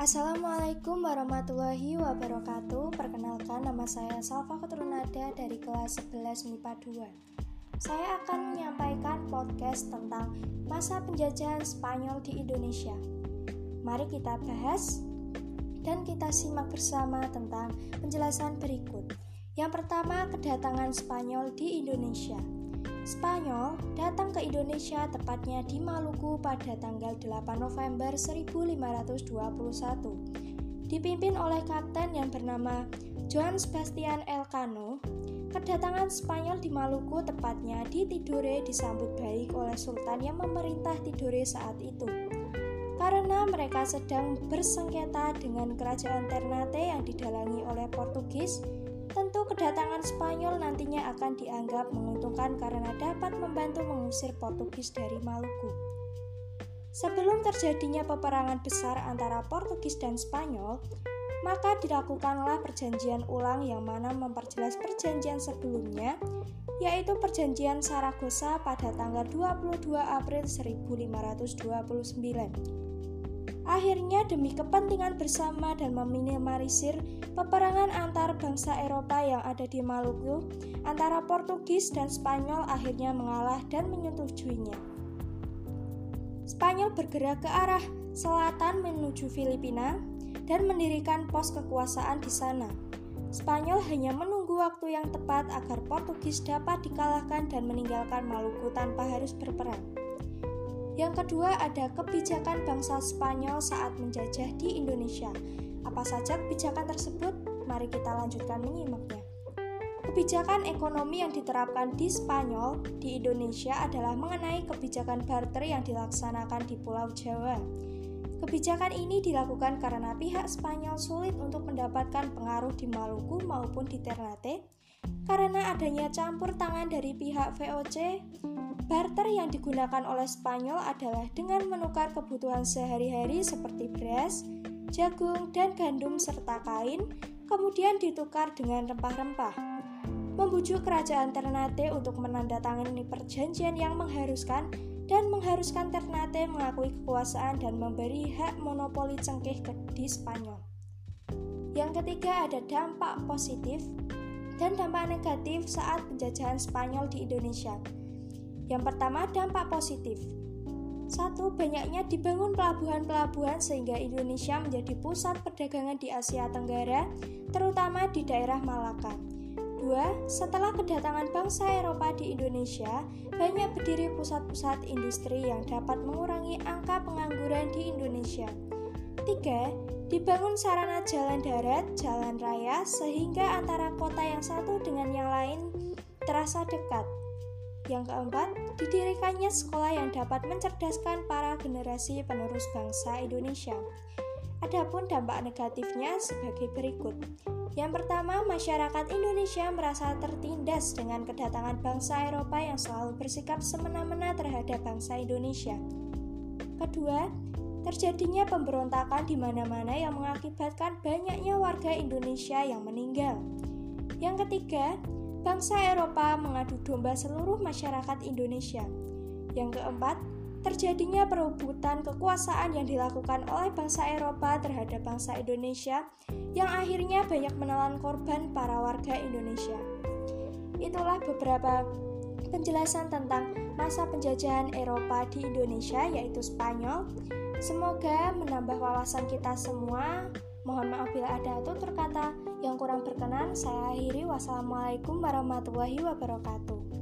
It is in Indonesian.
Assalamualaikum warahmatullahi wabarakatuh. Perkenalkan nama saya Salva Keturunada dari kelas 11 MIPA 2 Saya akan menyampaikan podcast tentang masa penjajahan Spanyol di Indonesia. Mari kita bahas dan kita simak bersama tentang penjelasan berikut. Yang pertama, kedatangan Spanyol di Indonesia Spanyol datang ke Indonesia tepatnya di Maluku pada tanggal 8 November 1521. Dipimpin oleh kapten yang bernama Juan Sebastian Elcano, kedatangan Spanyol di Maluku tepatnya di Tidore disambut baik oleh sultan yang memerintah Tidore saat itu. Karena mereka sedang bersengketa dengan kerajaan Ternate yang didalangi oleh Portugis, Tentu kedatangan Spanyol nantinya akan dianggap menguntungkan karena dapat membantu mengusir Portugis dari Maluku. Sebelum terjadinya peperangan besar antara Portugis dan Spanyol, maka dilakukanlah perjanjian ulang yang mana memperjelas perjanjian sebelumnya, yaitu perjanjian Saragossa pada tanggal 22 April 1529. Akhirnya demi kepentingan bersama dan meminimalisir peperangan antar bangsa Eropa yang ada di Maluku antara Portugis dan Spanyol akhirnya mengalah dan menyetujuinya. Spanyol bergerak ke arah selatan menuju Filipina dan mendirikan pos kekuasaan di sana. Spanyol hanya menunggu waktu yang tepat agar Portugis dapat dikalahkan dan meninggalkan Maluku tanpa harus berperang. Yang kedua ada kebijakan bangsa Spanyol saat menjajah di Indonesia. Apa saja kebijakan tersebut? Mari kita lanjutkan menyimaknya. Kebijakan ekonomi yang diterapkan di Spanyol di Indonesia adalah mengenai kebijakan barter yang dilaksanakan di Pulau Jawa. Kebijakan ini dilakukan karena pihak Spanyol sulit untuk mendapatkan pengaruh di Maluku maupun di Ternate karena adanya campur tangan dari pihak VOC Barter yang digunakan oleh Spanyol adalah dengan menukar kebutuhan sehari-hari seperti beras, jagung, dan gandum serta kain, kemudian ditukar dengan rempah-rempah. Membujuk kerajaan Ternate untuk menandatangani perjanjian yang mengharuskan dan mengharuskan Ternate mengakui kekuasaan dan memberi hak monopoli cengkeh di Spanyol. Yang ketiga ada dampak positif dan dampak negatif saat penjajahan Spanyol di Indonesia. Yang pertama, dampak positif. Satu, banyaknya dibangun pelabuhan-pelabuhan sehingga Indonesia menjadi pusat perdagangan di Asia Tenggara, terutama di daerah Malaka. Dua, setelah kedatangan bangsa Eropa di Indonesia, banyak berdiri pusat-pusat industri yang dapat mengurangi angka pengangguran di Indonesia. Tiga, dibangun sarana jalan darat, jalan raya, sehingga antara kota yang satu dengan yang lain terasa dekat. Yang keempat, didirikannya sekolah yang dapat mencerdaskan para generasi penerus bangsa Indonesia. Adapun dampak negatifnya sebagai berikut. Yang pertama, masyarakat Indonesia merasa tertindas dengan kedatangan bangsa Eropa yang selalu bersikap semena-mena terhadap bangsa Indonesia. Kedua, terjadinya pemberontakan di mana-mana yang mengakibatkan banyaknya warga Indonesia yang meninggal. Yang ketiga, bangsa Eropa mengadu domba seluruh masyarakat Indonesia. Yang keempat, terjadinya perebutan kekuasaan yang dilakukan oleh bangsa Eropa terhadap bangsa Indonesia yang akhirnya banyak menelan korban para warga Indonesia. Itulah beberapa penjelasan tentang masa penjajahan Eropa di Indonesia yaitu Spanyol. Semoga menambah wawasan kita semua Mohon maaf bila ada tutur kata yang kurang berkenan. Saya akhiri. Wassalamualaikum warahmatullahi wabarakatuh.